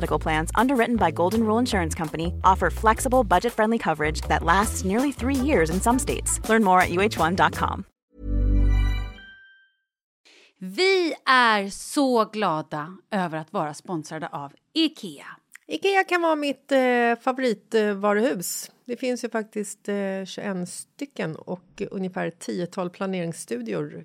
Medical Plans, underwritten by Golden Rule Insurance Company, offer flexible, budget-friendly coverage that lasts nearly three years in some states. Learn more at uh1.com. Vi är så glada över att vara sponsrade av IKEA. Ikea kan vara mitt eh, favoritvaruhus. Det finns ju faktiskt eh, 21 stycken och ungefär ett tiotal planeringsstudior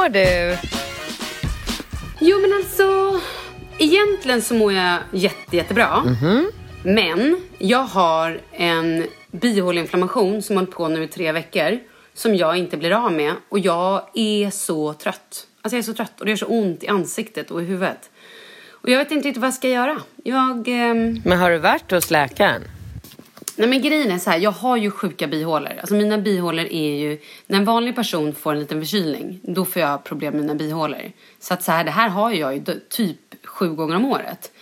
Mår du? Jo men alltså, egentligen så mår jag jätte, jättebra. Men jag har en bihåleinflammation som hållit på nu i tre veckor. Som jag inte blir av med. Och jag är så trött. Alltså jag är så trött och det gör så ont i ansiktet och i huvudet. Och jag vet inte riktigt vad jag ska göra. Jag... ehm, Men har du varit hos läkaren? Nej men grejen är så här, jag har ju sjuka bihålor. Alltså mina bihålor är ju, när en vanlig person får en liten förkylning, då får jag problem med mina bihålor. Så att så här, det här har jag ju typ sju gånger om året.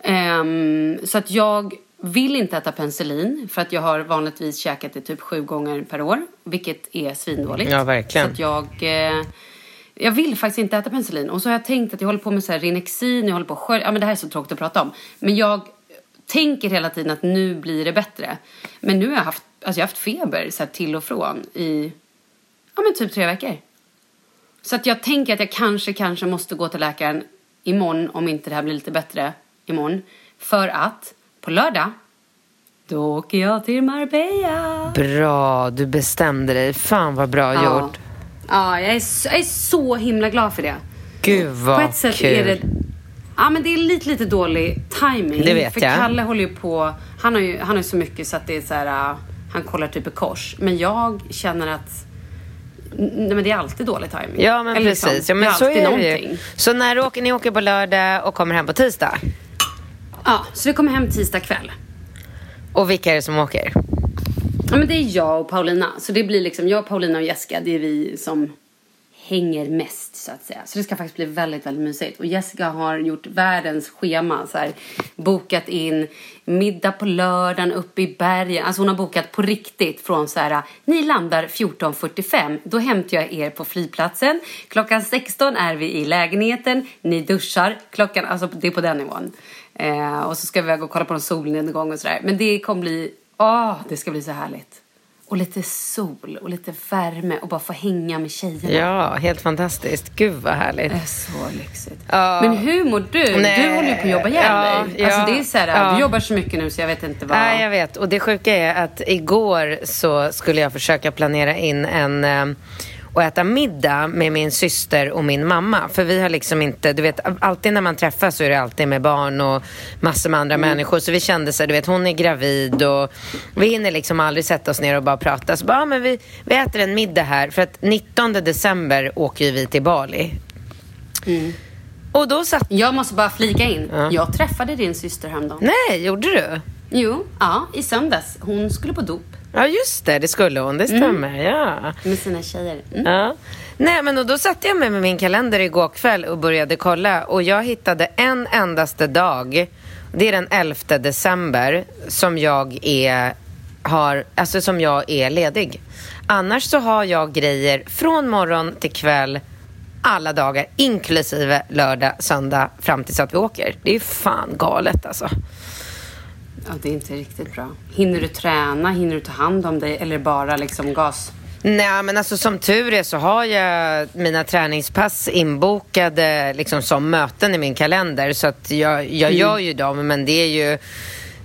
Ehm, så att jag vill inte äta penicillin för att jag har vanligtvis käkat det typ sju gånger per år, vilket är svindåligt. Ja, verkligen. Så att jag... Eh, jag vill faktiskt inte äta penicillin. Och så har jag tänkt att jag håller på med så här Rinexin, jag håller på att skölja. Ja men det här är så tråkigt att prata om. Men jag tänker hela tiden att nu blir det bättre. Men nu har jag haft, alltså jag har haft feber så till och från i, ja men typ tre veckor. Så att jag tänker att jag kanske, kanske måste gå till läkaren imorgon om inte det här blir lite bättre imorgon. För att på lördag, då åker jag till Marbella. Bra, du bestämde dig. Fan vad bra Ja. gjort. Ja, jag är, så, jag är så himla glad för det. Gud vad På ett sätt kul. är det... Ja, men det är lite, lite dålig timing. Det vet för jag. Kalle håller ju på... Han har ju han har ju så mycket så att det är så här... uh, han kollar typ i kors. Men jag känner att Nej men det är alltid dålig timing. Ja, men Eller precis. liksom, ja, men det är så alltid är det ju. Så när åker ni åker på lördag och kommer hem på tisdag? Ja, så vi kommer hem tisdag kväll. Och vilka är det som åker? Ja, men det är jag och Paulina. Så det blir liksom jag, Paulina och Jessica. Det är vi som hänger mest så att säga. Så det ska faktiskt bli väldigt, väldigt mysigt. Och Jessica har gjort världens schema. Så här, bokat in middag på lördagen uppe i bergen. Alltså hon har bokat på riktigt från så här. Ni landar 14.45. Då hämtar jag er på flygplatsen. Klockan 16 är vi i lägenheten. Ni duschar. Klockan, alltså det är på den nivån. Eh, och så ska vi iväg och kolla på en solnedgång och sådär. Men det kommer bli, åh, det ska bli så härligt. Och lite sol och lite värme och bara få hänga med tjejerna. Ja, helt fantastiskt. Gud vad härligt. Det är så lyxigt. Ja. Men hur mår du? Nej. Du håller ju på att jobba ihjäl Ja, dig. ja, alltså det är så här, ja. du jobbar så mycket nu så jag vet inte vad... Nej, jag vet. Och det sjuka är att igår så skulle jag försöka planera in en eh, och äta middag med min syster och min mamma. För vi har liksom inte, du vet, alltid när man träffas så är det alltid med barn och massor med andra människor. Så vi kände så här, du vet, hon är gravid och vi hinner liksom aldrig sätta oss ner och bara prata. Så bara, ja, men vi, vi äter en middag här. För att 19 december åker ju vi till Bali. Och då satt... Jag måste bara flika in. Ja. Jag träffade din syster häromdagen. Nej, gjorde du? Jo, ja, i söndags. Hon skulle på dop Ja, just det. Det skulle hon. Det stämmer. Ja. med sina tjejer. Mm. Ja. Nej, men och då satte jag mig med min kalender igår kväll och började kolla. Och jag hittade en endaste dag. Det är den 11 december som jag är, har, alltså som jag är ledig. Annars så har jag grejer från morgon till kväll alla dagar, inklusive lördag, söndag, fram tills att vi åker. Det är fan galet alltså. Ja, det är inte riktigt bra. Hinner du träna? Hinner du ta hand om dig? Eller bara liksom gas? Nej, men alltså som tur är så har jag mina träningspass inbokade liksom som möten i min kalender. Så att jag, jag gör ju dem, men det är ju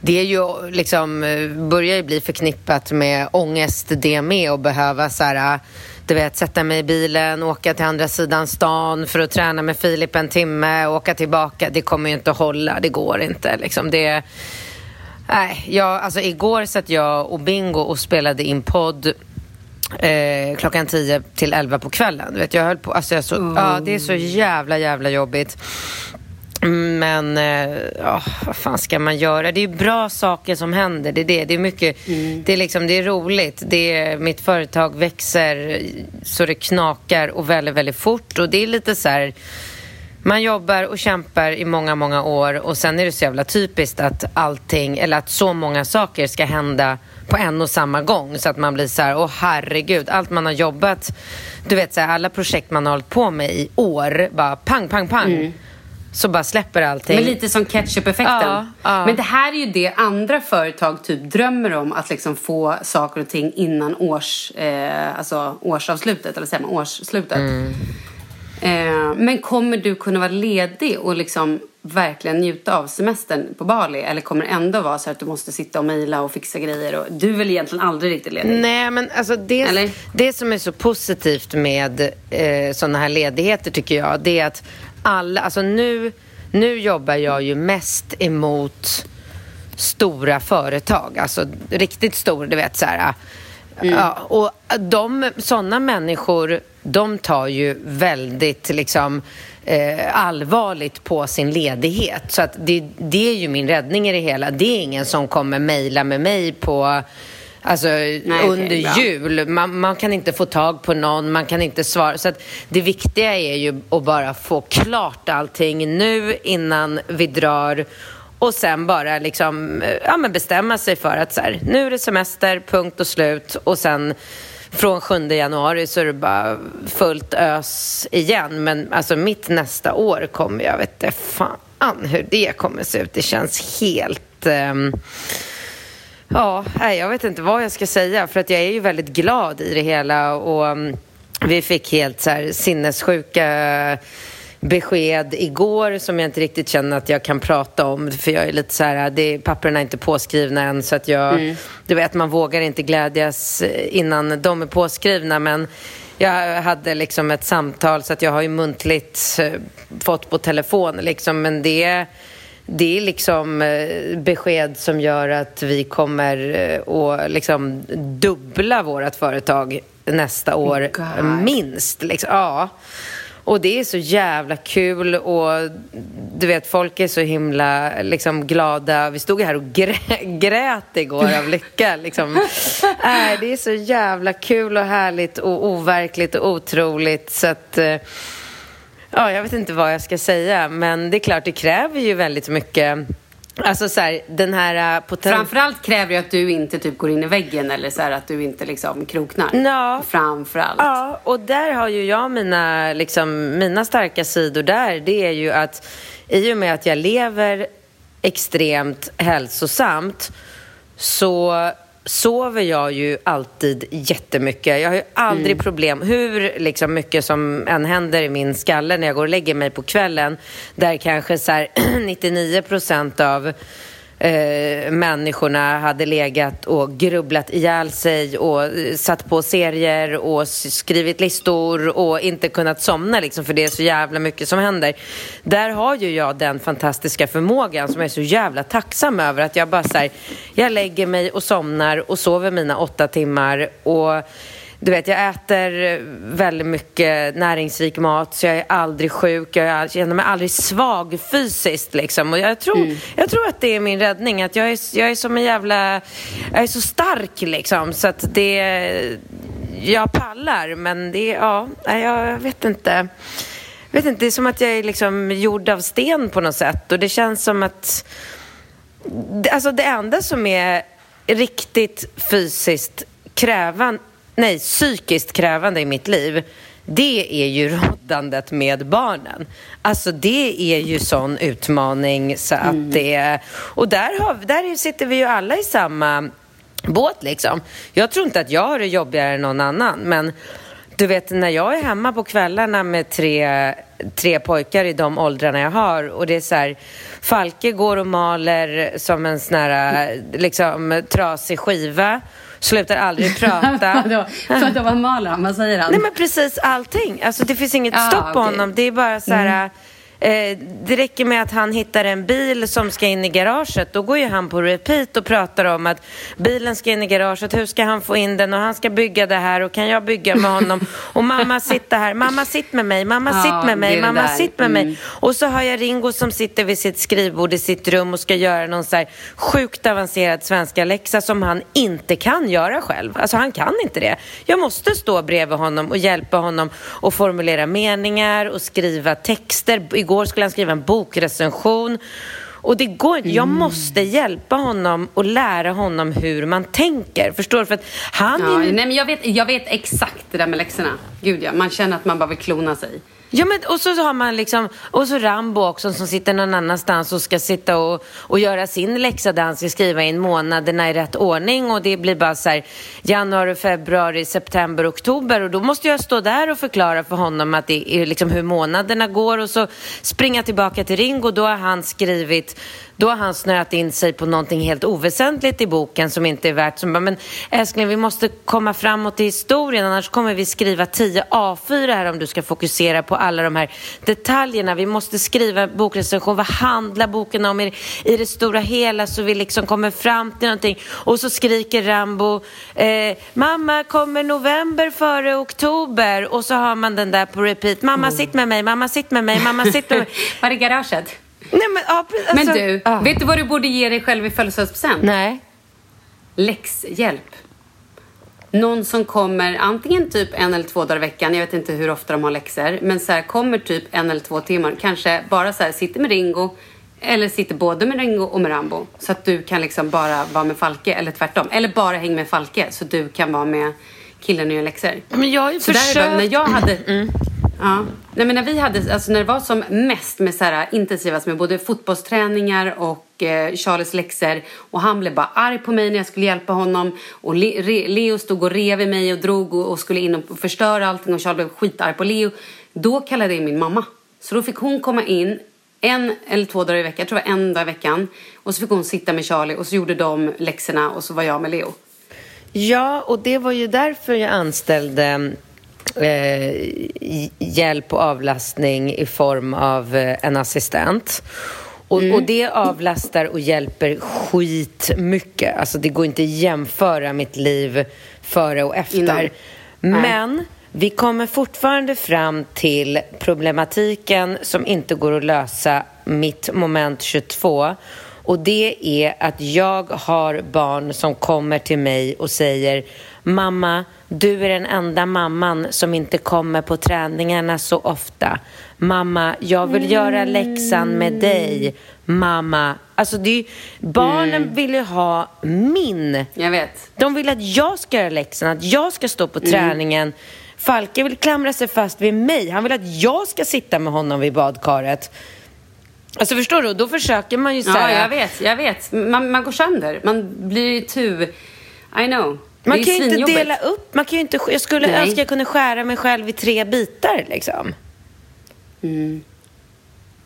det är ju liksom, börjar ju bli förknippat med ångest det med och behöva så här, du vet, sätta mig i bilen, åka till andra sidan stan för att träna med Filip en timme, åka tillbaka. Det kommer ju inte att hålla, det går inte. Liksom. Det, nej, jag, alltså, igår satt jag och Bingo och spelade in podd eh, klockan 10 till 11 på kvällen. Du vet, jag höll på, alltså, jag så, ja, det är så jävla, jävla jobbigt. Men eh, ja, vad fan ska man göra? Det är bra saker som händer. Det är, det. Det är mycket, det är, liksom, det är roligt. Det är, mitt företag växer så det knakar och väldigt, väldigt fort. Och det är lite så här... Man jobbar och kämpar i många, många år och sen är det så jävla typiskt att allting, eller att så många saker ska hända på en och samma gång. Så att man blir så här, åh herregud, allt man har jobbat, du vet så här, alla projekt man har hållit på med i år, bara pang, pang, pang. Så bara släpper allting. Men lite som ketchup-effekten. Ja, ja. Men det här är ju det andra företag typ drömmer om. Att liksom få saker och ting innan års, eh, alltså årsavslutet. Eller säger man årsslutet. Mm. Eh, men kommer du kunna vara ledig och liksom verkligen njuta av semestern på Bali? Eller kommer det ändå vara så att du måste sitta och mejla och fixa grejer? Och, du är väl egentligen aldrig riktigt ledig? Nej, men alltså det, Eller? det som är så positivt med eh, sådana här ledigheter tycker jag, det är att alla, alltså nu, nu jobbar jag ju mest emot stora företag, alltså riktigt stora, du vet så här. Ja, och de, sådana människor, de tar ju väldigt liksom eh, allvarligt på sin ledighet. Så att det, det är ju min räddning i det hela. Det är ingen som kommer mejla med mig på Alltså okej, under bra. jul. Man, man kan inte få tag på någon, man kan inte svara. Så att det viktiga är ju att bara få klart allting nu innan vi drar. Och sen bara liksom, eh, ja, men bestämma sig för att så här, nu är det semester, punkt och slut. Och sen från 7 januari så är det bara fullt ös igen. Men alltså mitt nästa år kommer jag vet inte fan hur det kommer se ut. Det känns helt... ehm, Ja, jag vet inte vad jag ska säga för att jag är ju väldigt glad i det hela och ehm, vi fick helt så här sinnessjuka besked igår som jag inte riktigt känner att jag kan prata om för jag är lite så här, det, papperna är inte påskrivna än så att jag, du vet man vågar inte glädjas innan de är påskrivna men jag hade liksom ett samtal så att jag har ju muntligt eh, fått på telefon liksom men det det är liksom eh, besked som gör att vi kommer eh, att liksom dubbla vårt företag nästa år, God. minst. Liksom. Ja. Och det är så jävla kul och du vet, folk är så himla liksom, glada. Vi stod här och grä grät igår av lycka. Liksom. Äh, det är så jävla kul och härligt och overkligt och otroligt. Så att, eh, ja, jag vet inte vad jag ska säga, men det är klart, det kräver ju väldigt mycket Alltså så här, den här uh, poten- Framförallt kräver det att du inte typ går in i väggen eller så här, att du inte liksom kroknar. Ja. Framförallt. Ja, och där har ju jag mina, liksom, mina starka sidor där. Det är ju att i och med att jag lever extremt hälsosamt så sover jag ju alltid jättemycket. Jag har ju aldrig Mm. problem, hur liksom mycket som än händer i min skalle när jag går och lägger mig på kvällen, där kanske så här 99 procent av eh, människorna hade legat och grubblat ihjäl sig och eh, satt på serier och skrivit listor och inte kunnat somna liksom för det är så jävla mycket som händer. Där har ju jag den fantastiska förmågan som jag är så jävla tacksam över att jag bara så här, jag lägger mig och somnar och sover mina åtta timmar och du vet, jag äter väldigt mycket näringsrik mat så jag är aldrig sjuk. Jag känner mig aldrig svag fysiskt liksom. Och jag tror, jag tror att det är min räddning. Att jag är, jag är som en jävla... Jag är så stark liksom. Så att det... Jag pallar, men det... Ja, jag vet inte. Jag vet inte, det är som att jag är liksom gjord av sten på något sätt. Och det känns som att... Alltså det enda som är riktigt fysiskt krävande, nej psykiskt krävande i mitt liv, det är ju roddandet med barnen. Alltså det är ju sån utmaning så att det Och där, har, där sitter vi ju alla i samma båt liksom. Jag tror inte att jag har det jobbigare än någon annan, men du vet, när jag är hemma på kvällarna med tre, tre pojkar i de åldrarna jag har och det är så här, Falke går och maler som en sån här liksom, trasig skiva, slutar aldrig prata. Vadå? Vadå, vad maler han? Vad säger han? Nej men precis allting. Alltså det finns inget Ah, stopp på okej. honom. Det är bara så här... Eh, det räcker med att han hittar en bil som ska in i garaget. Då går ju han på repeat och pratar om att bilen ska in i garaget. Hur ska han få in den? Och han ska bygga det här. Och kan jag bygga med honom? Och mamma sitter här. Mamma sitt med mig. Mamma Ja, sitt med mig. Mamma sitt med Mm. mig. Och så har jag Ringo som sitter vid sitt skrivbord i sitt rum och ska göra någon så här sjukt avancerad svenska läxa som han inte kan göra själv. Alltså han kan inte det. Jag måste stå bredvid honom och hjälpa honom att formulera meningar och skriva texter. Igår skulle han skriva en bokrecension. Och det går inte. Mm. Jag måste hjälpa honom och lära honom hur man tänker. Förstår du? För att han Ja, nej, men jag, vet, jag vet exakt det där med läxorna. Gud ja, man känner att man bara vill klona sig. Ja, men och så har man liksom, och så Rambo också som sitter någon annanstans och ska sitta och, och göra sin läxa där han ska skriva in månaderna i rätt ordning och det blir bara så här januari, februari, september, oktober och då måste jag stå där och förklara för honom att det är liksom hur månaderna går och så springa tillbaka till Ringo och då har han skrivit då har han snöat in sig på någonting helt oväsentligt i boken som inte är värt som bara, men älskling vi måste komma framåt i historien annars kommer vi skriva 10 A4 här om du ska fokusera på alla de här detaljerna. Vi måste skriva bokrecension, vad handlar boken om i, i det stora hela så vi liksom kommer fram till någonting. Och så skriker Rambo, eh, mamma kommer november före oktober? Och så har man den där på repeat, mamma sitt med mig, mamma sitt med mig, mamma sitt med mig. Var är garaget? Nej men, ja, alltså, Men du, ja. vet du vad du borde ge dig själv i födelsedagspresent? Nej. Läxhjälp. Någon som kommer antingen typ en eller två dagar i veckan, jag vet inte hur ofta de har läxor, men så här, kommer typ en eller två timmar, kanske bara så här, sitter med Ringo eller sitter både med Ringo och med Rambo. Så att du kan liksom bara vara med Falke, eller tvärtom. Eller bara häng med Falke, så du kan vara med killen och göra läxor. Men jag har ju Så där försökt. när jag hade... Ja. Nej, men när vi hade, alltså när det var som mest med så här intensivast med både fotbollsträningar och eh, Charles läxor och han blev bara arg på mig när jag skulle hjälpa honom och Le, Re, Leo stod och rev i mig och drog och, och skulle in och förstöra allting och Charles blev skitarg på Leo. Då kallade jag in min mamma. Så då fick hon komma in en eller två dagar i veckan, jag tror det var en dag i veckan och så fick hon sitta med Charlie och så gjorde de läxorna och så var jag med Leo. Ja, och det var ju därför jag anställde eh, hjälp och avlastning i form av eh, en assistent. Och, och det avlastar och hjälper skitmycket. Alltså det går inte att jämföra mitt liv före och efter. Innan. Men vi kommer fortfarande fram till problematiken som inte går att lösa mitt moment 22. Och det är att jag har barn som kommer till mig och säger Mamma, du är den enda mamman som inte kommer på träningarna så ofta. Mamma, jag vill göra läxan med dig. Mamma. Alltså det är, barnen vill ju ha min. Jag vet. De vill att jag ska göra läxan, att jag ska stå på träningen. Falke vill klamra sig fast vid mig. Han vill att jag ska sitta med honom vid badkaret. Alltså förstår du? Då försöker man ju Ja, säga... jag vet. Jag vet. Man, man går sönder. Man blir tu. I know. Man kan ju inte dela upp. Man kan ju inte, jag skulle Nej. önska jag kunde skära mig själv i tre bitar liksom.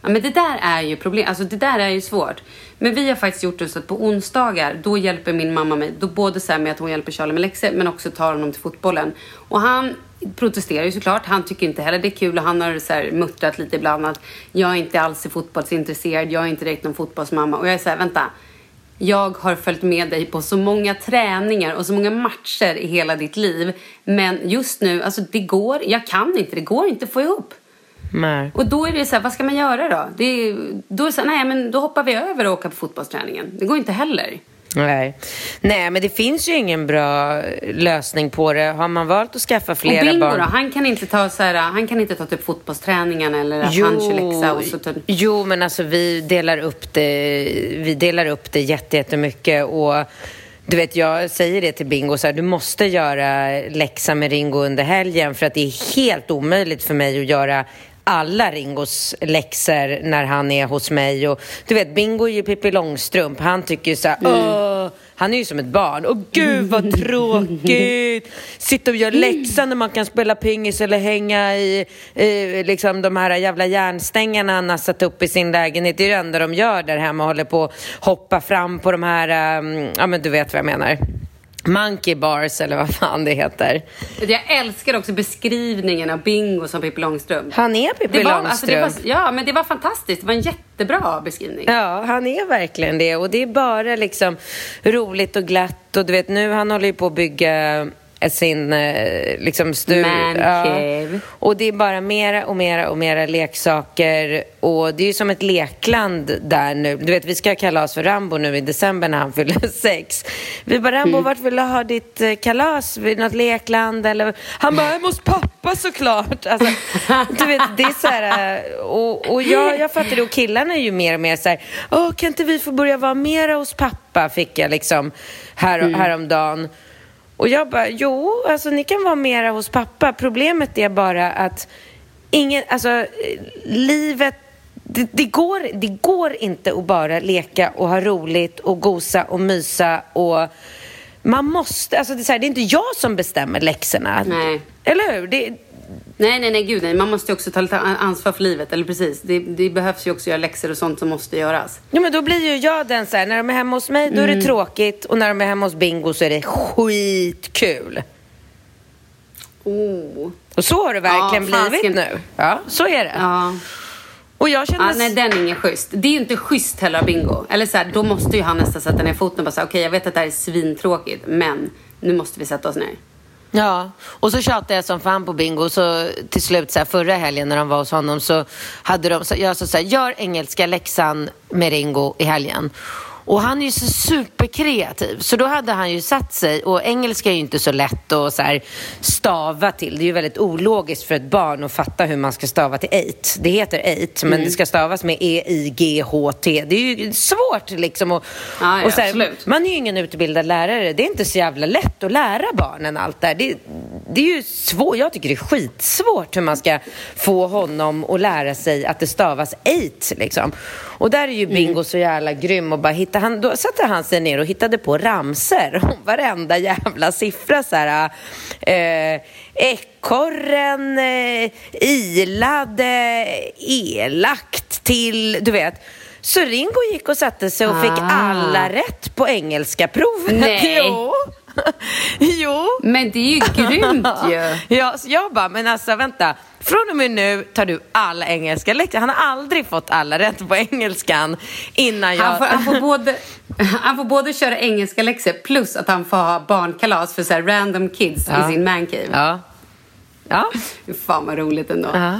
Ja, men det där är ju problem. Alltså det där är ju svårt. Men vi har faktiskt gjort det så att på onsdagar, då hjälper min mamma mig. Då både så här med att hon hjälper Charlie med läxor, men också tar honom till fotbollen. Och han protesterar ju såklart. Han tycker inte heller det är kul och han har så här muttrat lite ibland att jag är inte alls är fotbollsintresserad, jag är inte direkt någon fotbollsmamma. Och jag är så här, vänta. Jag har följt med dig på så många träningar och så många matcher i hela ditt liv. Men just nu, alltså det går, jag kan inte, det går inte att få ihop. Nej. Och då är det så här, vad ska man göra då? Det är, då är det så här, nej men då hoppar vi över och åker på fotbollsträningen. Det går inte heller. Nej. Nej, men det finns ju ingen bra lösning på det. Har man valt att skaffa Och flera Bingo barn... då, han kan inte ta så här, han kan inte ta typ fotbollsträningen eller att han kör läxa och så typ. jo, men alltså vi delar upp det, vi delar upp det jätte- jättemycket och du vet, jag säger det till Bingo, så här, du måste göra läxa med Ringo under helgen för att det är helt omöjligt för mig att göra alla Ringos läxor när han är hos mig. Och, du vet, Bingo är ju Pippi Långstrump. Han tycker ju så här, Åh! han är ju som ett barn. Åh gud vad tråkigt! Sitta och göra läxan när man kan spela pingis eller hänga i eh, liksom de här jävla järnstängerna han har satt upp i sin lägenhet. Det är det enda de gör där hemma. Håller på att hoppa fram på de här, um, ja men du vet vad jag menar. Monkey bars eller vad fan det heter. Jag älskar också beskrivningen av Bingo som Pippi Långstrump. Han är Pippi det var, Långstrump. alltså, det var, ja, men det var fantastiskt. Det var en jättebra beskrivning. Ja, han är verkligen det. Och det är bara liksom roligt och glatt. Och du vet, nu han håller ju på att bygga sin eh, liksom stu- Man cave. Och det är bara mera och mera och mera leksaker. Och det är ju som ett lekland där nu. Du vet, vi ska ha kalas för Rambo nu i december när han fyller sex. Vi bara, Rambo, Mm. vart vill du ha ditt eh, kalas? Vid något lekland? Eller? Han bara, hemma hos pappa såklart. Alltså, du vet, det är så här... eh, Och, och jag, jag fattar det. Och killarna är ju mer och mer så här, Åh, kan inte vi få börja vara mera hos pappa? Fick jag liksom här, Mm. häromdagen. Och jag bara, jo, alltså ni kan vara mera hos pappa. Problemet är bara att ingen, alltså livet, det, det, går, det går inte att bara leka och ha roligt och gosa och mysa och man måste, alltså det är, här, det är inte jag som bestämmer läxorna. Nej. Eller hur? Det, Nej, nej, nej, gud nej. Man måste ju också ta lite ansvar för livet, eller precis. Det, det behövs ju också göra läxor och sånt som måste göras. ja, men då blir ju jag den så här, när de är hemma hos mig då är Mm. det tråkigt och när de är hemma hos Bingo så är det skitkul. Oh. Och så har det verkligen Ja, blivit nu. Ja, så är det. Ja. Och jag känner... Ja, nej, den är ingen schysst. Det är ju inte schysst heller av Bingo. Eller så här, då måste ju han nästan sätta ner foten och bara säga, okej jag vet att det här är svintråkigt, men nu måste vi sätta oss ner. Ja, och så tjatade jag som fan på Bingo. Så till slut så här, förra helgen när de var hos honom så hade de, så jag sa så här, gör engelska läxan med Ringo i helgen. Och han är ju så superkreativ. Så då hade han ju satt sig, och engelska är ju inte så lätt att så stava till. Det är ju väldigt ologiskt för ett barn att fatta hur man ska stava till eight. Det heter eight, men det ska stavas med E-I-G-H-T. Det är ju svårt liksom. Och, ja, och så här, man är ju ingen utbildad lärare. Det är inte så jävla lätt att lära barnen allt där. Det, det är ju svårt. Jag tycker det är skitsvårt hur man ska få honom att lära sig att det stavas eight liksom. Och där är ju Bingo så jävla grym och bara hitta, han, då satte han sig ner och hittade på ramser om varenda jävla siffra så här. Eh, ekorren, eh, ilade, elakt till, du vet. Så Ringo gick och satte sig och fick Ah. alla rätt på engelska provet. Nej. Jo. jo. Men det är ju grymt ju. Ja, så jag bara, men alltså vänta. Från och med nu tar du alla engelska lektioner. Han har aldrig fått alla rätt på engelskan innan jag... Han får, han, får både, han får både köra engelska läxor plus att han får ha barnkalas för så random kids Ja. i sin mancave. Ja. Ja. Fan vad roligt ändå. ja.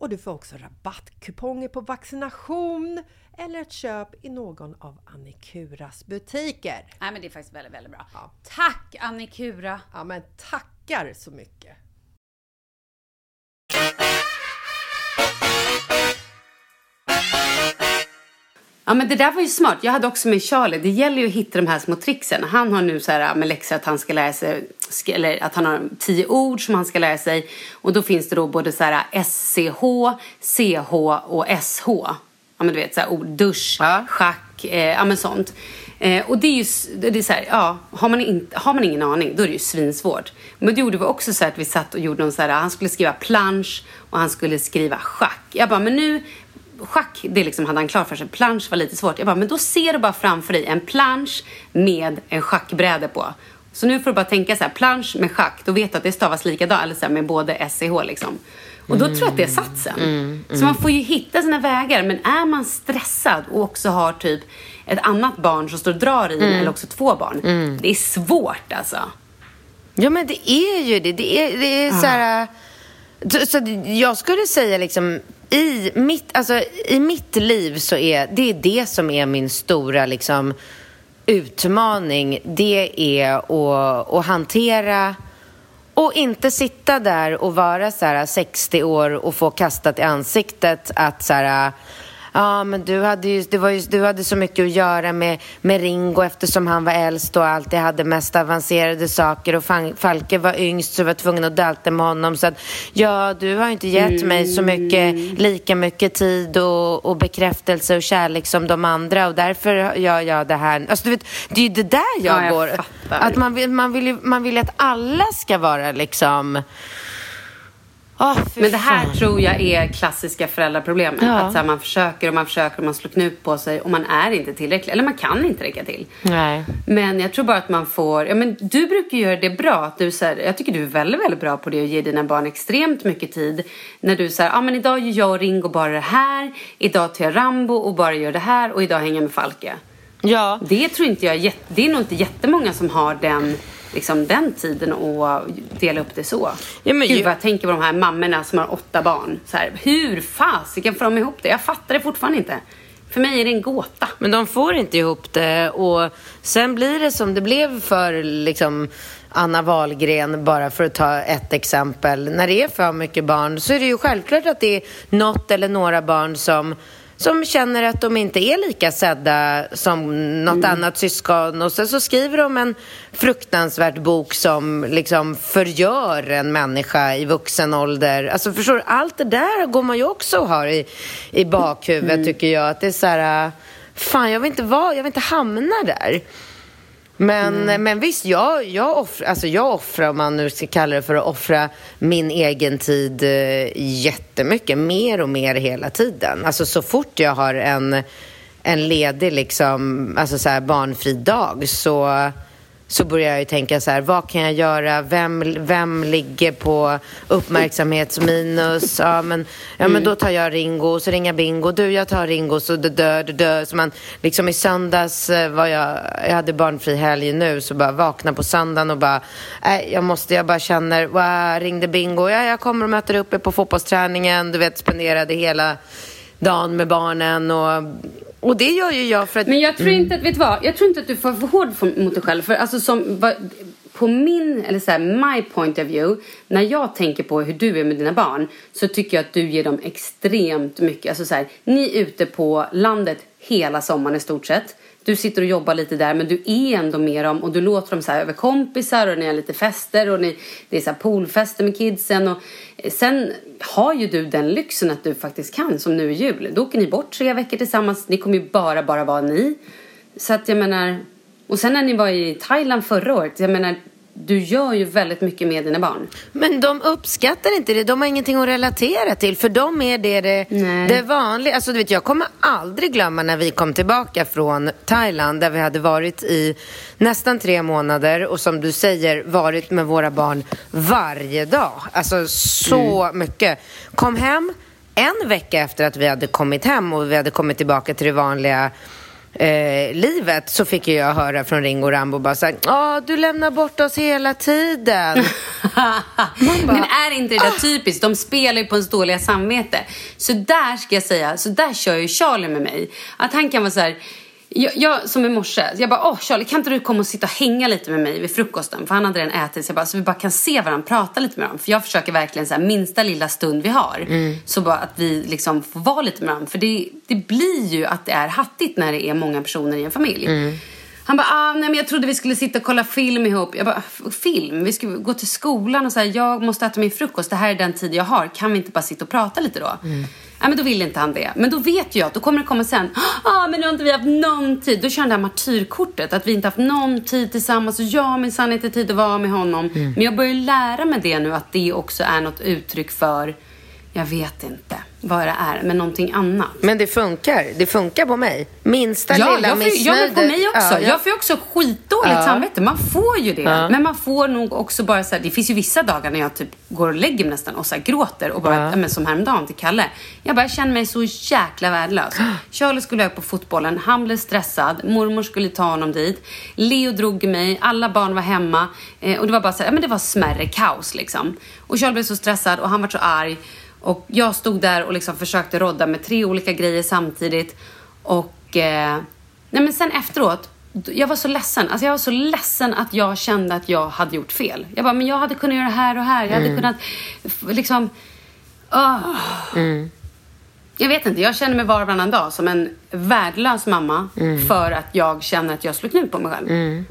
och du får också rabattkuponger på vaccination eller ett köp i någon av Annikuras butiker. Nej men det är faktiskt väldigt, väldigt bra. Ja. Tack Annikura! Ja, men tackar så mycket! Ja men det där var ju smart. Jag hade också med Charlie. Det gäller ju att hitta de här små tricksen. Han har nu så här med läxor att han ska lära sig, eller att han har tio ord som han ska lära sig. Och då finns det då både så här SCH, CH och SH. Ja men du vet så här ord, dusch, Ja. schack, eh, ja men sånt. Eh, och det är ju, det är så här, ja, har man, inte, har man ingen aning då är det ju svinsvårt. Men då gjorde vi också så här att vi satt och gjorde någon så här, han skulle skriva plansch och han skulle skriva schack. Jag bara, men nu schack, det liksom hade han klart för sig. Plansch var lite svårt. Jag bara, men då ser du bara framför dig en plansch med en schackbräde på. Så nu får du bara tänka så här, plansch med schack, då vet du att det stavas likadant, eller så här, med både SCH liksom. Och då tror jag att det satt sen. Så man får ju hitta sina vägar, men är man stressad och också har typ ett annat barn som står och drar i en, eller också två barn. Det är svårt alltså. Ja, men det är ju det. Det är, det är så här... Så, jag skulle säga liksom... I mitt, alltså, I mitt liv så är det är det som är min stora liksom, utmaning. Det är att, att hantera och inte sitta där och vara så här 60 år och få kastat i ansiktet att så här Ja, men du hade ju, det var ju, du hade så mycket att göra med, med Ringo eftersom han var äldst och alltid hade mest avancerade saker och Fan- Falke var yngst så jag var tvungen att dalta med honom. Så att, ja, du har inte gett mig så mycket, lika mycket tid och, och bekräftelse och kärlek som de andra och därför gör jag det här. Alltså, du vet, det är ju det där jag, Ja, jag går. fattar. Att man vill, man, vill man vill ju att alla ska vara liksom... Fy Men det här fan. tror jag är klassiska föräldraproblemet. Ja. Att här, man försöker och man försöker och man slår knut på sig och man är inte tillräcklig. Eller man kan inte räcka till. Nej. Men jag tror bara att man får, ja men du brukar göra det bra. Att du, så här, jag tycker du är väldigt, väldigt bra på det och ger dina barn extremt mycket tid. När du säger, ja men idag gör jag och Ringo bara det här. Idag tar jag Rambo och bara gör det här. Och idag hänger jag med Falke. Ja. Det tror inte jag, det är nog inte jättemånga som har den, liksom, den tiden att dela upp det så. Ja, men Gud ju- vad jag tänker på de här mammorna som har åtta barn. Så här, hur fasiken får de ihop det? Jag fattar det fortfarande inte. För mig är det en gåta. Men de får inte ihop det och sen blir det som det blev för liksom Anna Wahlgren, bara för att ta ett exempel. När det är för mycket barn så är det ju självklart att det är något eller några barn som som känner att de inte är lika sedda som något annat syskon. Och sen så skriver de en fruktansvärd bok som liksom förgör en människa i vuxen ålder. Alltså förstår du, allt det där går man ju också och har i, i bakhuvudet tycker jag. Att det är så här, äh, fan jag vill inte vara, jag vill inte hamna där. Men, men visst, jag, jag, offrar, alltså jag offrar, om man nu ska kalla det för att offra min egen tid eh, jättemycket, mer och mer hela tiden. Alltså så fort jag har en, en ledig, liksom, alltså så här barnfri dag så, så börjar jag ju tänka så här, vad kan jag göra? Vem, vem ligger på uppmärksamhetsminus? Ja, men, ja, men då tar jag Ringo, så ringer Bingo. Du, jag tar Ringo, så dö, dö, dö, dö. Så man, liksom i söndags eh, var jag, jag hade barnfri helg nu, så bara vakna på söndagen och bara, nej, jag måste, jag bara känner, wow, ringde Bingo, ja, jag kommer och möter upp er på fotbollsträningen, du vet, spenderade hela dagen med barnen och, och det gör ju jag för att Men jag tror inte att, vet du vad? Jag tror inte att du får vara för hård mot dig själv. För alltså som, på min, eller så här, my point of view, när jag tänker på hur du är med dina barn så tycker jag att du ger dem extremt mycket. Alltså så här, ni är ute på landet hela sommaren i stort sett. Du sitter och jobbar lite där men du är ändå med dem och du låter dem så här över kompisar och ni har lite fester och ni, det är så här poolfester med kidsen och eh, sen har ju du den lyxen att du faktiskt kan som nu i jul. Då åker ni bort tre veckor tillsammans. Ni kommer ju bara, bara vara ni. Så att jag menar, och sen när ni var i Thailand förra året, jag menar du gör ju väldigt mycket med dina barn. Men de uppskattar inte det. De har ingenting att relatera till. För dem är det det, Nej. det vanliga. Alltså, du vet, jag kommer aldrig glömma när vi kom tillbaka från Thailand där vi hade varit i nästan tre månader och som du säger varit med våra barn varje dag. Alltså så mycket. Kom hem en vecka efter att vi hade kommit hem och vi hade kommit tillbaka till det vanliga eh, livet så fick jag höra från Ringo Rambo bara såhär, ja du lämnar bort oss hela tiden. Men är inte det där typiskt? De spelar ju på ens dåliga samvete. Så där ska jag säga, så där kör ju Charlie med mig. Att han kan vara så här, Jag, jag, som i morse, jag bara, åh Charlie kan inte du komma och sitta och hänga lite med mig vid frukosten? För han hade redan ätit så jag bara, så vi bara kan se varandra, prata lite med varandra. För jag försöker verkligen så här, minsta lilla stund vi har. Så bara att vi liksom får vara lite med varandra. För det, det blir ju att det är hattigt när det är många personer i en familj. Han bara, ah, nej men jag trodde vi skulle sitta och kolla film ihop. Jag bara, "F- film? Vi ska gå till skolan och här, jag måste äta min frukost. Det här är den tid jag har. Kan vi inte bara sitta och prata lite då? Nej men då vill inte han det. Men då vet jag att då kommer det komma sen. Ah, men nu har inte vi haft någon tid. Då kör han det här martyrkortet. Att vi inte haft någon tid tillsammans. Och jag har minsann inte tid att vara med honom. Men jag börjar lära mig det nu. Att det också är något uttryck för, jag vet inte vad det är. Men någonting annat. Men det funkar. Det funkar på mig. Minsta Ja, lilla jag får, ja, men på mig också. Ja, ja. Jag får också skitdåligt Ja. samvete. Man får ju det. Ja. Men man får nog också bara så här, det finns ju vissa dagar när jag typ går och lägger mig nästan och så gråter och bara, Ja. men som häromdagen till Kalle. Jag bara jag känner mig så jäkla värdelös. Charlie skulle iväg på fotbollen, han blev stressad, mormor skulle ta honom dit. Leo drog mig, alla barn var hemma eh, och det var bara så här, men det var smärre kaos liksom. Och Charlie blev så stressad och han var så arg. Och jag stod där och liksom försökte rodda med tre olika grejer samtidigt. Och eh, nej men sen efteråt, jag var så ledsen. Alltså jag var så ledsen att jag kände att jag hade gjort fel. Jag bara, men jag hade kunnat göra det här och här. Jag hade Mm. kunnat liksom... ah. Jag vet inte, jag känner mig var och varannan dag som en värdelös mamma Mm. för att jag känner att jag slår knut på mig själv.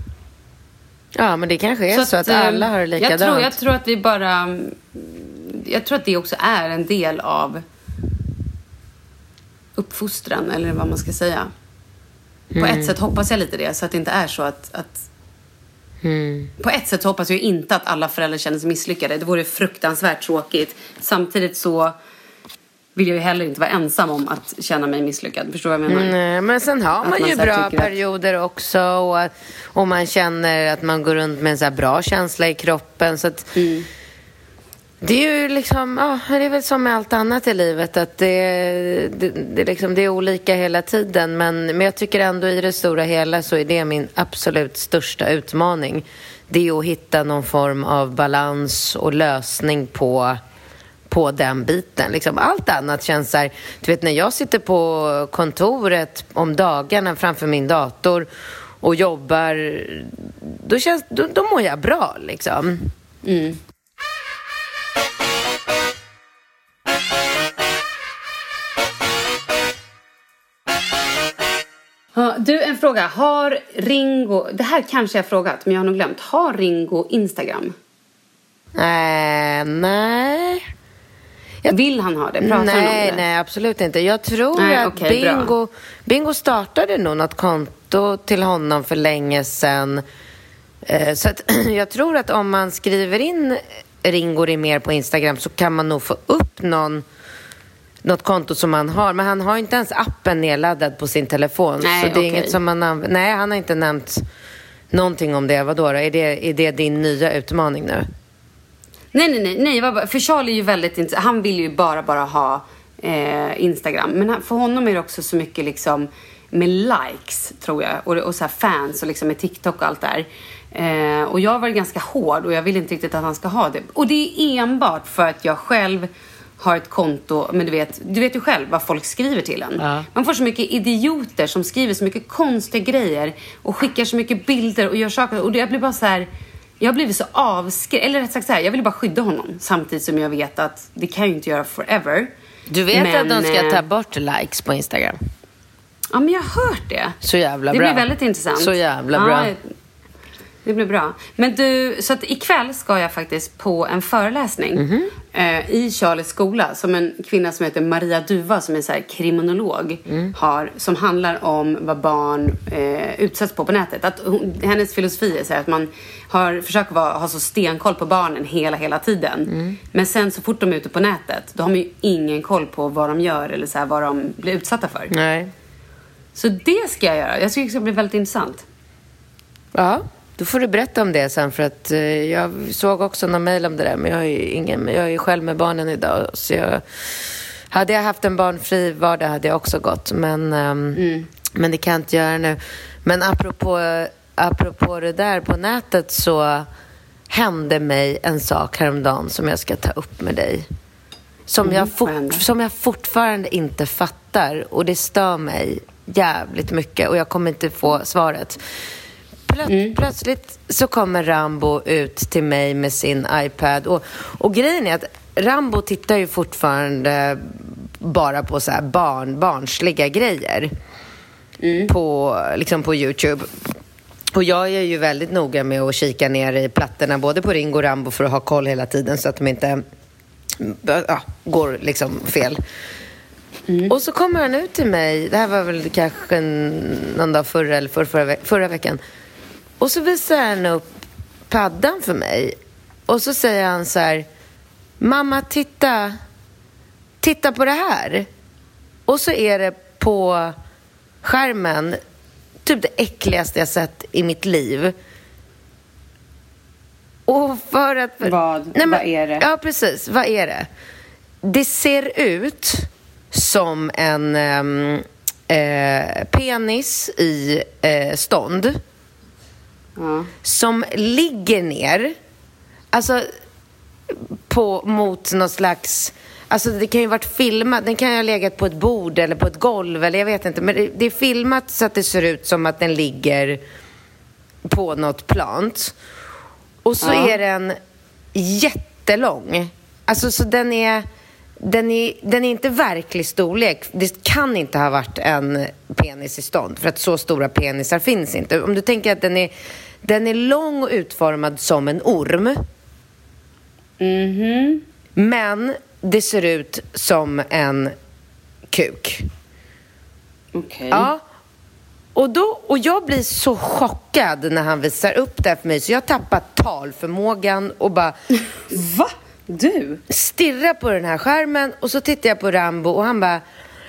Ja, men det kanske är så, att, eh, alla har det likadant. jag tror, jag tror att vi bara... Jag tror att det också är en del av uppfostran, eller vad man ska säga. På Mm. ett sätt hoppas jag lite det, så att det inte är så att... att Mm. På ett sätt hoppas jag inte att alla föräldrar känner sig misslyckade. Det vore fruktansvärt tråkigt. Samtidigt så vill jag ju heller inte vara ensam om att känna mig misslyckad. Förstår vad jag menar? Nej, men sen har man man ju bra tycker att- perioder också och, att- och man känner att man går runt med en så här bra känsla i kroppen. Så att Mm. Det är ju liksom, ja, det är väl som med allt annat i livet att det, det, det, liksom, det är olika hela tiden. Men, men jag tycker ändå i det stora hela så är det min absolut största utmaning. Det är att hitta någon form av balans och lösning på på den biten. Liksom allt annat känns så här, du vet när jag sitter på kontoret om dagarna framför min dator och jobbar, då, känns, då, då mår jag bra liksom. Mm. Du, en fråga. Har Ringo... Det här kanske jag har frågat, men jag har nog glömt. Har Ringo Instagram? Äh, nej. Vill han ha det? Pratar han om nej, det? nej, absolut inte. Jag tror Nej, att bra. Bingo, Bingo startade nog något konto till honom för länge sedan. Eh, Så att jag tror att om man skriver in Ringo mer på Instagram så kan man nog få upp någon, något konto som han har. Men han har inte ens appen nedladdad på sin telefon. Nej, så det är okej. inget som man anv- Nej, han har inte nämnt någonting om det. Vadå då? Är det, är det din nya utmaning nu? Nej, nej, nej. nej det bara, för Charlie är ju väldigt int- Han vill ju bara, bara ha eh, Instagram. Men han, för honom är det också så mycket liksom med likes, tror jag. Och, och så här fans och liksom med TikTok och allt där. Eh, och jag var ganska hård och jag vill inte riktigt att han ska ha det. Och det är enbart för att jag själv har ett konto, men du vet, du vet ju själv vad folk skriver till en. Ja. Man får så mycket idioter som skriver så mycket konstiga grejer och skickar så mycket bilder och gör saker. Och det, jag blir bara så här... Jag har blivit så avskräckt, eller rätt sagt så här, jag vill bara skydda honom samtidigt som jag vet att det kan jag ju inte göra forever. Du vet Men, att de ska eh, ta bort likes på Instagram? Ja, men jag har hört det. Så jävla det bra. blir väldigt intressant. Så jävla Ja, bra. Det blir bra. Men du, så att ikväll ska jag faktiskt på en föreläsning Mhm. eh, i Charlies skola som en kvinna som heter Maria Duva som är så kriminolog Mm. har som handlar om vad barn eh, utsätts på på nätet. Att hon, hennes filosofi är så här att man har, försöker vara, ha så stenkoll på barnen hela, hela tiden. Mm. Men sen så fort de är ute på nätet då har man ju ingen koll på vad de gör eller så här, vad de blir utsatta för. Nej. Så det ska jag göra. Jag tycker det ska bli väldigt intressant. Ja, då får du berätta om det sen för att eh, jag såg också någon mejl om det där men jag är ju ingen, jag är ju själv med barnen idag så jag hade jag haft en barnfri vardag hade jag också gått men, ehm, men det kan jag inte göra nu. Men apropå, apropå det där på nätet så hände mig en sak häromdagen som jag ska ta upp med dig. Som, jag, vad hände? fort, som jag fortfarande inte fattar och det stör mig jävligt mycket och jag kommer inte få svaret. Plö Mm. Plötsligt så kommer Rambo ut till mig med sin iPad och, och grejen är att Rambo tittar ju fortfarande bara på så här barn, barnsliga grejer på, liksom på Youtube. Och jag är ju väldigt noga med att kika ner i plattorna både på Ringo och Rambo för att ha koll hela tiden så att de inte mm, ja, går liksom fel. Och så kommer han ut till mig, det här var väl kanske någon dag förra eller förra, förra, ve- förra veckan. Och så visar han upp paddan för mig. Och så säger han så här, mamma titta, titta på det här. Och så är det på skärmen typ det äckligaste jag sett i mitt liv. Och för att... Vad- vad är det? Ja, precis. Vad är det? Det ser ut som en ehm, eh, penis i eh, stånd Ja. som ligger ner, alltså på, mot någon slags... Alltså det kan ju varit filmat, den kan ju ha legat på ett bord eller på ett golv eller jag vet inte. Men det, det är filmat så att det ser ut som att den ligger på något plant. Och så Ja. är den jättelång. Alltså så den är, den är, den är inte verklig storlek. Det kan inte ha varit en penis i stånd för att så stora penisar finns inte. Om du tänker att den är, den är lång och utformad som en orm. Mhm. Men det ser ut som en kuk. Okej. Ja. Och, då, och jag blir så chockad när han visar upp det här för mig så jag tappar talförmågan och bara Va? Du? stirrar på den här skärmen och så tittar jag på Rambo och han bara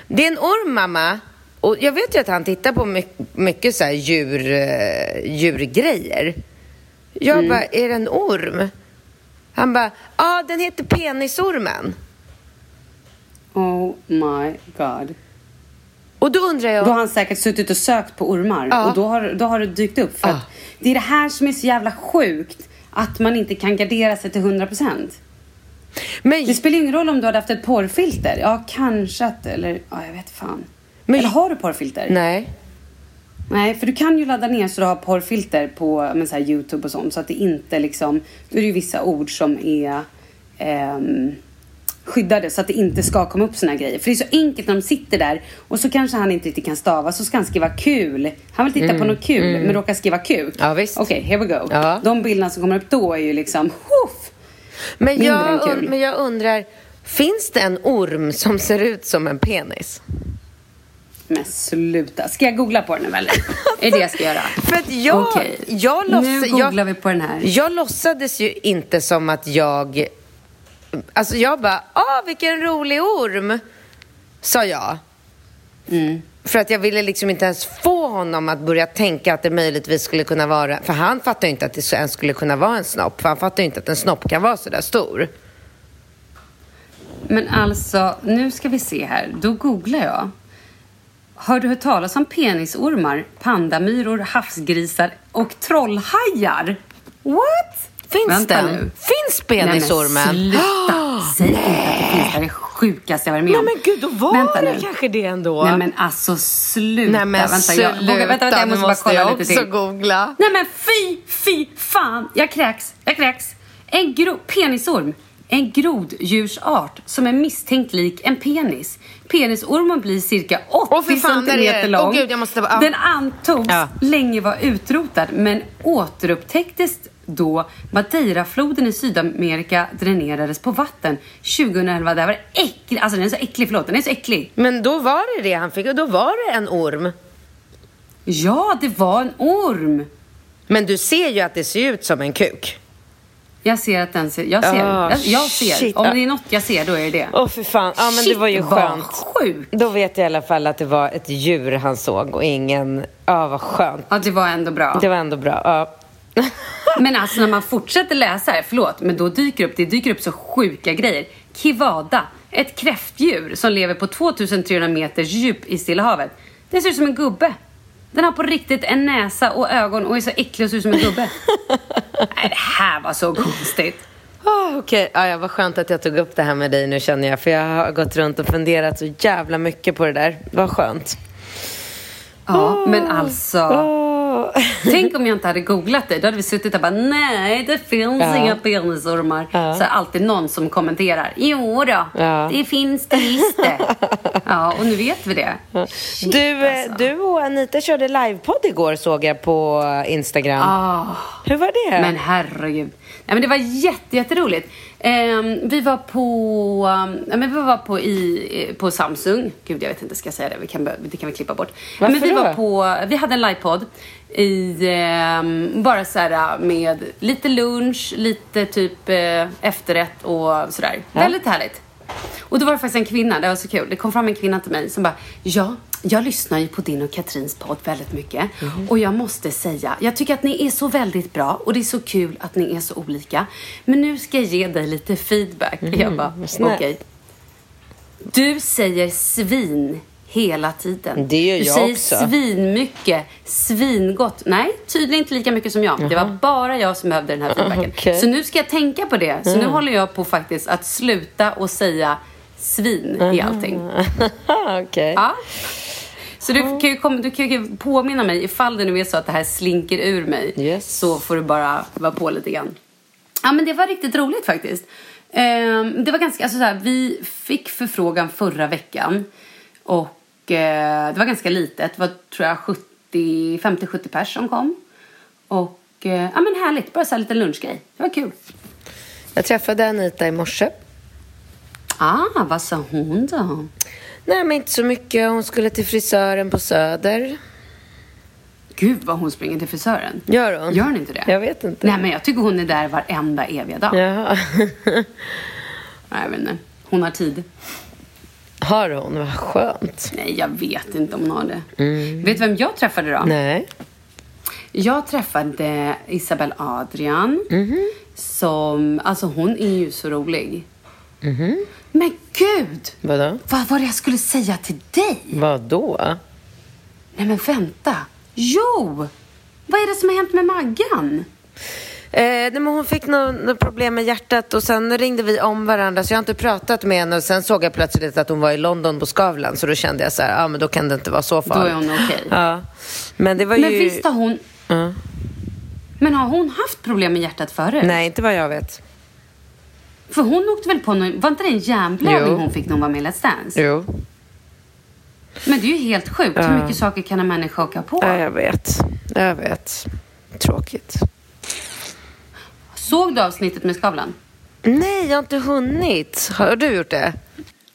Det är en orm mamma. Och jag vet ju att han tittar på mycket, mycket så här djur, eh, djurgrejer. Jag bara, är det en orm? Han bara, ja den heter penisormen. Oh my god. Och då undrar jag... Då har han säkert suttit och sökt på ormar Ja. och då har, då har det dykt upp. För Ja. det är det här som är så jävla sjukt. Att man inte kan gardera sig till 100%. men, Det spelar ingen roll om du hade haft ett porrfilter. Ja, kanske att, eller ja, jag vet fan. Men- eller har du porrfilter? Nej. Nej, för du kan ju ladda ner så du har porrfilter på men, så här, Youtube och sånt. Så att det inte liksom, då är det ju vissa ord som är ehm, skyddade så att det inte ska komma upp såna här grejer. För det är så enkelt när de sitter där och så kanske han inte riktigt kan stava så ska han skriva kul. Han vill titta på något kul men råkar skriva kuk. Mm. Ja, visst. Okej, here we go. Ja. De bilderna som kommer upp då är ju liksom, huff! Men jag, men jag undrar, finns det en orm som ser ut som en penis? Men sluta. Ska jag googla på den nu eller? är det jag ska göra? För att jag, Okej. jag, Nu låtsas, googlar jag, vi på den här. jag låtsades ju inte som att jag... Alltså jag bara, ah vilken rolig orm, sa jag. Mm. För att jag ville liksom inte ens få honom att börja tänka att det möjligtvis skulle kunna vara... För han fattar ju inte att det ens skulle kunna vara en snopp. För han fattar ju inte att en snopp kan vara så där stor. Men alltså, nu ska vi se här. Då googlar jag. Har du hört talas om penisormar, pandamyror, havsgrisar och trollhajar? What? Finns Vänta den? nu. Finns penisormen? Nej men sluta! Säg inte att det finns. Det är det sjukaste jag varit med Nej om. men gud, då var Vänta det nu. kanske det ändå. Nej men alltså sluta. Nej men vänta, sluta, jag, vågar, vänta, vänta, jag måste nu bara måste kolla jag lite till. googla. Nej men fy, fy fan! Jag kräks, jag kräks. En gro- penisorm. En groddjursart som är misstänkt lik en penis. Penisormen blir cirka 80 Åh, fy fan, centimeter lång. Åh, gud, jag måste ja. Den antogs Ja. länge vara utrotad men återupptäcktes då Madeirafloden i Sydamerika dränerades på vatten 2011. Det var äcklig, alltså den är så äcklig, förlåt, den är så äcklig. Men då var det det han fick och då var det en orm. Ja, det var en orm. Men du ser ju att det ser ut som en kuk. Jag ser att den ser, jag ser, Ah, jag, jag ser. Om det är något jag ser, då är det det. Åh för fan, ja men Shit, det var ju vad skönt. sjukt. Då vet jag i alla fall att det var ett djur han såg och ingen, ja vad skönt. Ja, det var ändå bra. Det var ändå bra, ja. Men alltså när man fortsätter läsa här, förlåt, men då dyker upp, det dyker upp så sjuka grejer. Kivada, ett kräftdjur som lever på 2300 meters djup i Stilla havet. Den ser ut som en gubbe. Den har på riktigt en näsa och ögon och är så äcklig och ser ut som en gubbe. Nej, det här var så konstigt. Oh, Okej, ja, ja, vad skönt att jag tog upp det här med dig nu känner jag. För jag har gått runt och funderat så jävla mycket på det där. Vad skönt. Ja, men alltså. Tänk om jag inte hade googlat det. Då hade vi suttit och bara, nej, det finns Ja. inga penisormar. Så är alltid någon som kommenterar, jo då, Ja. det finns det visst det. Ja, och nu vet vi det. Shit, Du, eh, alltså. du och Anita körde livepodd igår såg jag på Instagram. Ah. Hur var det? Men herregud. Nej, men det var jätte, jätteroligt. Ehm, vi var på, um, ja, men vi var på, i, eh, på Samsung. Gud, jag vet inte, ska jag säga det? Vi kan, det kan vi klippa bort. Varför men vi, då? var på, vi hade en livepodd i, ehm, bara så här med lite lunch, lite typ eh, efterrätt och sådär. Väldigt härligt. Och då var det faktiskt en kvinna, det var så kul. Det kom fram en kvinna till mig som bara, ja, jag lyssnar ju på din och Katrins podd väldigt mycket. Och jag måste säga, jag tycker att ni är så väldigt bra och det är så kul att ni är så olika. Men nu ska jag ge dig lite feedback. Jag bara, okej. Du säger svin hela tiden. Det gör du jag säger också. svinmycket, svingott. Nej, tydligen inte lika mycket som jag. Det var bara jag som behövde den här feedbacken. Okej. Så nu ska jag tänka på det. Så nu håller jag på faktiskt att sluta och säga svin i allting. Okej. Ja. Så du kan, ju du kan ju påminna mig ifall det nu är så att det här slinker ur mig. Yes. Så får du bara vara på lite grann. Ja men det var riktigt roligt faktiskt. Ehm, det var ganska, alltså så här, vi fick förfrågan förra veckan. Och eh, det var ganska litet. Det var tror jag 70, 50-70 pers som kom. Och eh, ja men härligt, bara så här lite lunchgrej. Det var kul. Jag träffade Anita i morse. Ah, vad sa hon då? Nej, men inte så mycket. Hon skulle till frisören på Söder. Gud vad hon springer till frisören. Gör hon? Gör hon inte det? Jag vet inte. Nej men jag tycker hon är där varenda eviga dag. Jaha. Nej, jag vet inte. Hon har tid. Har hon? Vad skönt. Nej, jag vet inte om hon har det. Vet du vem jag träffade då? Nej. Jag träffade Isabel Adrian. Som, alltså hon är ju så rolig. Men gud! Vadå? Vad var det jag skulle säga till dig? Vadå? Nej men vänta. Jo! Vad är det som har hänt med Maggan? Eh, nej, men hon fick något nå problem med hjärtat och sen ringde vi om varandra så jag har inte pratat med henne och sen såg jag plötsligt att hon var i London på Skavlan så då kände jag så här, ja men då kan det inte vara så farligt. Då är hon okej. Ja. Men det var Men ju... visst har hon... Ja. Men har hon haft problem med hjärtat förut? Nej, inte vad jag vet. För hon åkte väl på någon... Var inte det en hjärnblödning hon fick när hon var med i Let's Dance? Jo. Men det är ju helt sjukt. Hur Ja. mycket saker kan en människa åka på? Ja, jag vet. Jag vet. Tråkigt. Såg du avsnittet med Skavlan? Nej, jag har inte hunnit. Har du gjort det?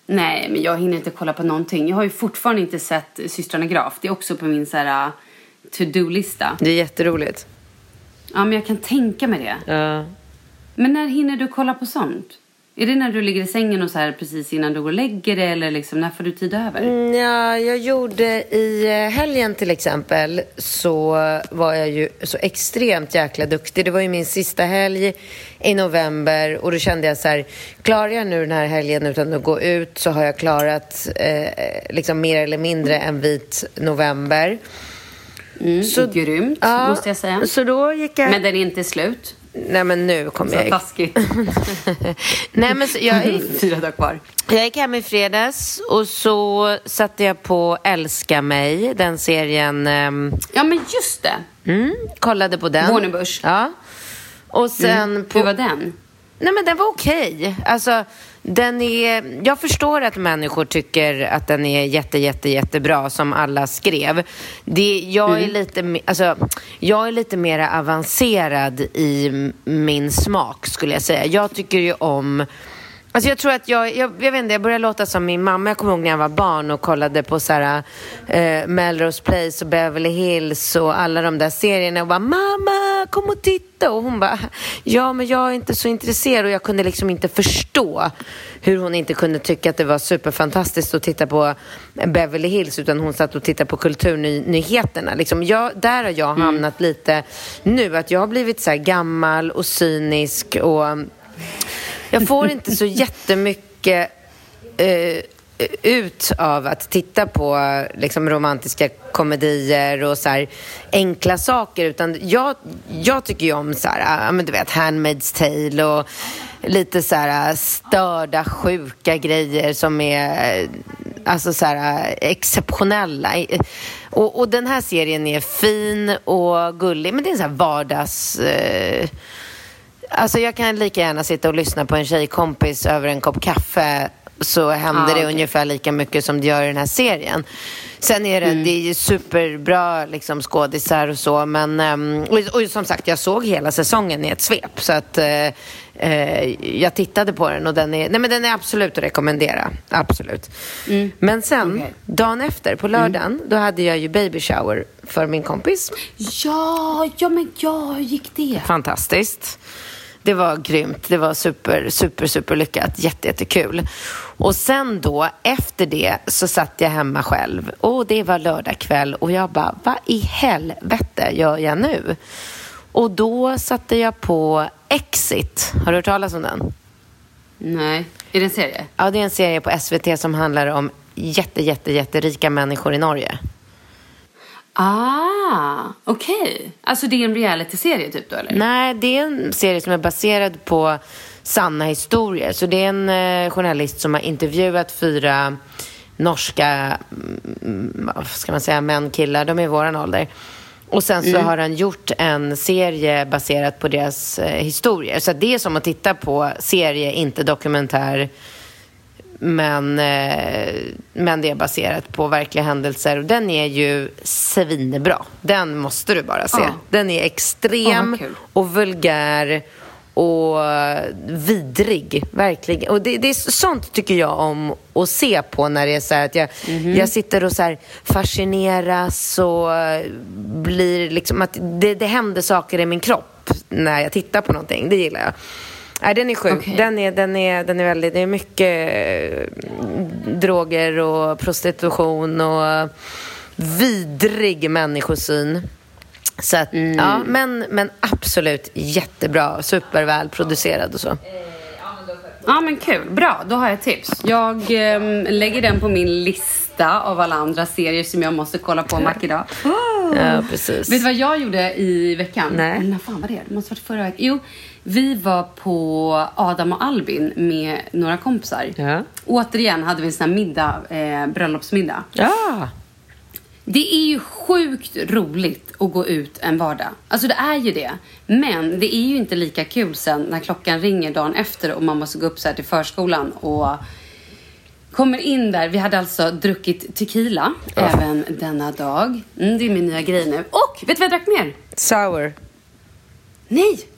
Nej, men jag hinner inte kolla på någonting. Jag har ju fortfarande inte sett systrarna Graf. Det är också på min så här uh, to-do-lista. Det är jätteroligt. Ja, men jag kan tänka mig det. Ja. Men när hinner du kolla på sånt? Är det när du ligger i sängen och så här precis innan du går och lägger dig eller liksom när får du tid över? Mm, Ja, jag gjorde i eh, helgen till exempel så var jag ju så extremt jäkla duktig. Det var ju min sista helg i november och då kände jag så här, klarar jag nu den här helgen utan att gå ut så har jag klarat eh, liksom mer eller mindre en vit november. Mm, Grymt, Ja, måste jag säga. Så då gick jag... Men den är inte slut. Nej men nu kommer Så jag... taskigt. Nej men så jag gick... Fyra dagar kvar. Jag gick hem i fredags och så satte jag på Älska mig, den serien. ehm, Ja, men just det. mm, kollade på den. Warner Bush. Ja. Och sen på... Hur var den? Nej men den var okej. Alltså, den är... Jag förstår att människor tycker att den är jätte, jätte, jättebra som alla skrev. Det, jag, är lite, alltså, jag är lite mer avancerad i min smak skulle jag säga. Jag tycker ju om Alltså jag tror att jag, jag, jag vet inte, jag börjar låta som min mamma. Jag kommer ihåg när jag var barn och kollade på så här, eh, Melrose Place och Beverly Hills och alla de där serierna och bara mamma kom och titta och hon bara ja men jag är inte så intresserad och jag kunde liksom inte förstå hur hon inte kunde tycka att det var superfantastiskt att titta på Beverly Hills utan hon satt och tittade på kulturnyheterna. Liksom jag, där har jag hamnat lite nu att jag har blivit så här gammal och cynisk och jag får inte så jättemycket eh, ut av att titta på liksom, romantiska komedier och så här, enkla saker. Utan jag, jag tycker ju om så här, men du vet, Handmaid's Tale och lite så här eh, störda, sjuka grejer som är eh, Alltså så här, eh, exceptionella. Och, och den här serien är fin och gullig, men det är en sån här vardags... Eh, alltså jag kan lika gärna sitta och lyssna på en tjejkompis över en kopp kaffe så händer Ah, det okej. ungefär lika mycket som det gör i den här serien. Sen är det, Mm. det är superbra liksom, skådisar och så, men ehm, och, och som sagt, jag såg hela säsongen i ett svep, så att eh, eh, jag tittade på den och den är, nej, men den är absolut att rekommendera. Absolut. Men sen, Mm. Mm. dagen efter, på lördagen, då hade jag ju baby shower för min kompis. Ja, ja men ja, hur gick det? Fantastiskt. Det var grymt. Det var super, super, super lyckat. Jätte, jättekul. Och sen då, efter det, så satt jag hemma själv. Och det var lördag kväll och jag bara, vad i helvete gör jag nu? Och då satte jag på Exit. Har du hört talas om den? Nej, är det en serie? Ja, det är en serie på SVT som handlar om jätte, jätte, jätterika människor i Norge. Ah, okej. Alltså det är en reality-serie typ då eller? Nej, det är en serie som är baserad på sanna historier. Så det är en eh, journalist som har intervjuat fyra norska, mm, vad ska man säga, män, killar. De är i våran ålder. Och sen så har han gjort en serie baserat på deras eh, historier. Så det är som att titta på serie, inte dokumentär. Men, eh, men det är baserat på verkliga händelser. Och den är ju svinbra. Den måste du bara se. Ja. Den är extrem kul. och vulgär och vidrig, verkligen. Och det, det är sånt tycker jag om att se på när det är så att jag, jag sitter och så fascineras och blir liksom att det, det händer saker i min kropp när jag tittar på någonting. Det gillar jag. Nej, den är sjuk. Okej. Den, är, den, är, den är väldigt, det är mycket eh, droger och prostitution och vidrig människosyn. Så att, ja, men, men absolut jättebra, superväl producerad och så. Ja men kul, bra. Då har jag tips. Jag ehm, lägger den på min lista av alla andra serier som jag måste kolla på Mac idag. Ja, precis. Vet du vad jag gjorde i veckan? Nej. När fan var det? Det måste varit förra veckan. Jo, vi var på Adam och Albin med några kompisar. Ja. Återigen hade vi en sån här middag, eh, bröllopsmiddag. Ja, Det är ju sjukt roligt att gå ut en vardag. Alltså det är ju det. Men det är ju inte lika kul sen när klockan ringer dagen efter och man måste gå upp så till förskolan och kommer in där. Vi hade alltså druckit tequila även denna dag. Mm, det är min nya grej nu. Och vet du vad jag drack mer? sour. Nej,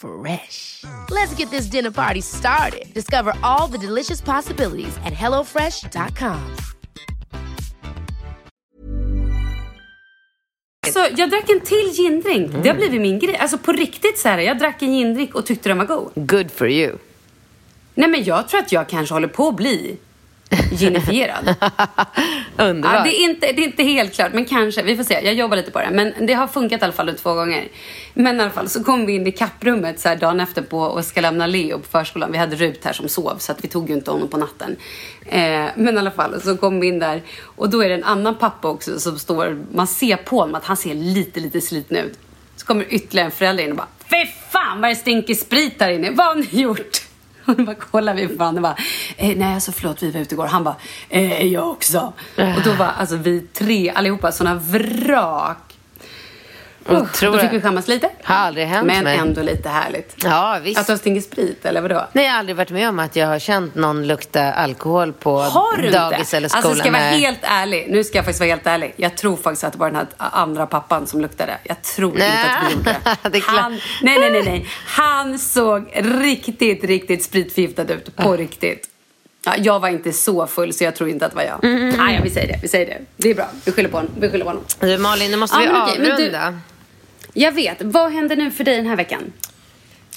Fresh. Let's get this dinner party started. Discover all the delicious possibilities at hellofresh.com. Så jag drack en till gindrink. Det har blivit min grej. Alltså på riktigt så här, jag drack en gindrink och tyckte den var god. Good for you. Nej men jag tror att jag kanske håller på att bli ginifierad. Underbart. Ja, det, är inte, det är inte helt klart, men kanske. Vi får se. Jag jobbar lite på det. Men det har funkat i alla fall två gånger. Men i alla fall så kom vi in i kapprummet så här dagen efter på och ska lämna Leo på förskolan. Vi hade Rut här som sov så att vi tog ju inte honom på natten. Eh, men i alla fall så kom vi in där och då är det en annan pappa också som står, man ser på honom att han ser lite, lite sliten ut. Så kommer ytterligare en förälder in och bara Fy fan vad det stinker sprit här inne. Vad har ni gjort? Och då bara kollar vi på varandra och bara, eh, nej alltså förlåt vi var ute igår. Han bara, eh, jag också. Och då var alltså vi tre allihopa såna vrak. Usch, tror då fick jag- vi skämmas lite. Har aldrig hänt Men mig. ändå lite härligt. Ja, visst. Att de stinker sprit eller vadå? Nej, jag har aldrig varit med om att jag har känt någon lukta alkohol på Har du dagis inte? eller skolan. Alltså ska jag vara Nej. helt ärlig. Nu ska jag faktiskt vara helt ärlig. Jag tror faktiskt att det var den här andra pappan som luktade. Jag tror inte att vi gjorde Nej, det. Han, nej, nej, nej, nej. Han såg riktigt, riktigt spritförgiftad ut. På riktigt. Ja, jag var inte så full så jag tror inte att det var jag. Mm, Nej, ja, vi säger det. Vi säger det. Det är bra. Vi skyller på honom. Vi skyller på honom. Du Malin, nu måste Ja, vi okej, men du- avrunda. Jag vet. Vad händer nu för dig den här veckan?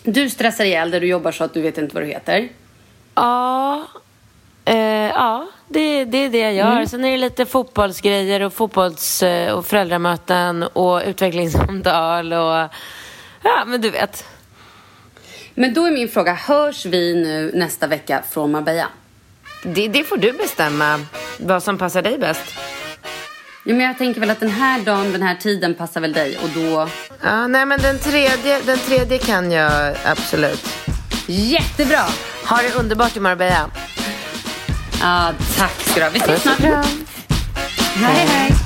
Du stressar ihjäl dig. Du jobbar så att du vet inte vad du heter. Ja, Eh, ja, det, det är det jag gör. Mm. Sen är det lite fotbollsgrejer och fotbolls eh, och föräldramöten och utvecklingssamtal och ja, men du vet. Men då är min fråga, hörs vi nu nästa vecka från Marbella? Det, det får du bestämma vad som passar dig bäst. Ja, men jag tänker väl att den här dagen, den här tiden passar väl dig och då... Ja, nej men den tredje, den tredje kan jag absolut. Jättebra! Ha det underbart i Marbella. Ja, tack ska du ha. Vi ses snart. Hej, hej.